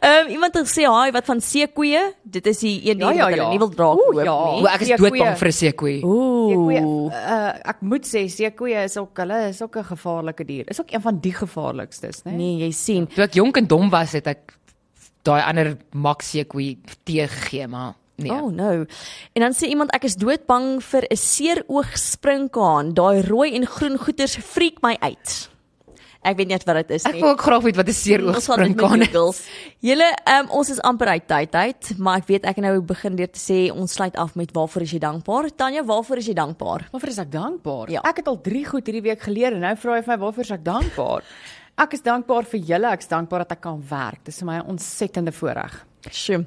Ehm um, iemand het gesê, "Haai, wat van seekoeie? Dit is die een Ja, dier ja, wat hulle ja. nie wil draak Oeh, loop ja. nie." O, ek is doodbang vir 'n seekoei. Seekoeie. Ooh. Uh, ek moet sê seekoeie is ook hulle is ook 'n gevaarlike dier. Is ook een van die gevaarlikstes, né? Nee, jy sien. Toe ek jonk en dom was, het ek daai ander Max seekoei tee gegee, maar nee. Oh no. En dan sê iemand ek is doodbang vir 'n seeroog sprinkaan. Daai rooi en groen goeters freak my uit. Ek weet nie wat dit is Ek nie. wil ook graag weet wat 'n seeroog met is. Julle, um, ons is amper uit tyd uit, maar ek weet ek nou begin deur te sê ons sluit af met waarvoor is jy dankbaar? Tanya, waarvoor is jy dankbaar? Waarvoor is ek dankbaar? Ja. Ek het al 3 goed hierdie week geleer en nou vra jy vir my waarvoor is ek dankbaar? Ek is dankbaar vir julle, ek is dankbaar dat ek kan werk. Dis vir my 'n ontsettende voorreg. Sjoe.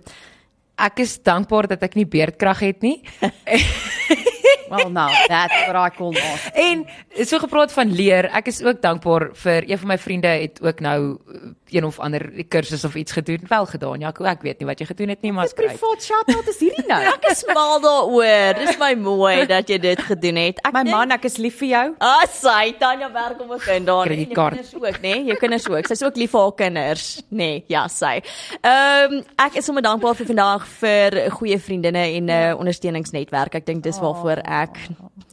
Ek is dankbaar dat ek nie beerdkrag het nie. Well now, that's what I call master. En so gepraat van leer, ek is ook dankbaar vir een van my vriende het ook nou uh, een of ander kursus of iets gedoen. Wel gedaan, Jaco. Ek weet nie wat jy gedoen het nie, maar skryf. privaat shout-out is hierdie nou. Ek is mal daaroor. Dis my mooi dat jy dit gedoen het. Ek My dink- man, ek is lief vir jou. Ah, sy Tanya werk om 'n kind daar. Jou Kredietkaart. kinders ook, né? Nee? Jou kinders ook. Sy's ook lief vir haar kinders, nê? Nee, ja, sy. Ehm um, ek is sommer dankbaar vir vandag vir goeie vriendinne en 'n uh, ondersteuningsnetwerk. Ek dink dis waarvoor ek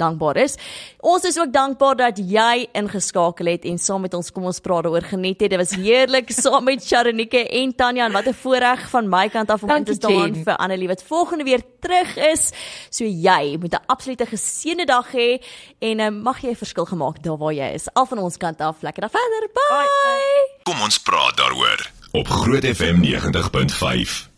dankbaar is. Ons is ook dankbaar dat jy ingeskakel het en saam met ons kom ons praat daaroor geniet het. Dit was heerlik saam met Sharonike en Tanya en wat 'n voorreg van my kant af om in te staan vir Annelie wat volgende weer terug is. So jy moet 'n absolute geseënde dag hê en uh, mag jy 'n verskil gemaak daar waar jy is. Al van ons kant af, lekker dag verder. Bye. Bye. Kom ons praat daaroor op Groot FM 90.5.